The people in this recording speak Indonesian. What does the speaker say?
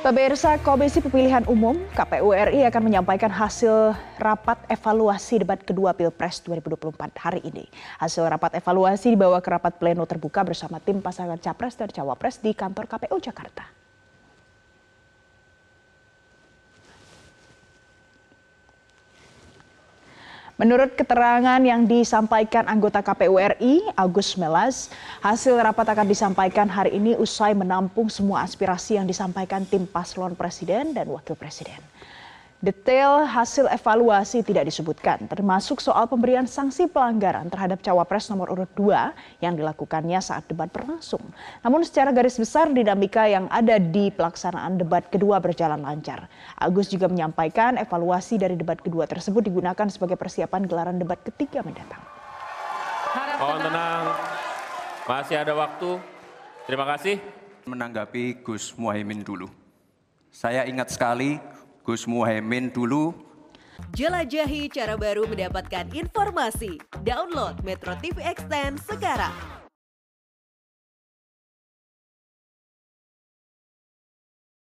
Pemirsa Komisi Pemilihan Umum KPU RI akan menyampaikan hasil rapat evaluasi debat kedua Pilpres 2024 hari ini. Hasil rapat evaluasi dibawa ke rapat pleno terbuka bersama tim pasangan Capres dan Cawapres di kantor KPU Jakarta. Menurut keterangan yang disampaikan anggota KPU RI, Agus Melas, hasil rapat akan disampaikan hari ini usai menampung semua aspirasi yang disampaikan tim paslon presiden dan wakil presiden. Detail hasil evaluasi tidak disebutkan, termasuk soal pemberian sanksi pelanggaran terhadap cawapres nomor urut 2 yang dilakukannya saat debat berlangsung. Namun secara garis besar dinamika yang ada di pelaksanaan debat kedua berjalan lancar. Agus juga menyampaikan evaluasi dari debat kedua tersebut digunakan sebagai persiapan gelaran debat ketiga mendatang. Mohon tenang, masih ada waktu. Terima kasih. Menanggapi Gus Muhaimin dulu. Saya ingat sekali Gus Muhaimin dulu. Jelajahi cara baru mendapatkan informasi. Download Metro TV Extend sekarang.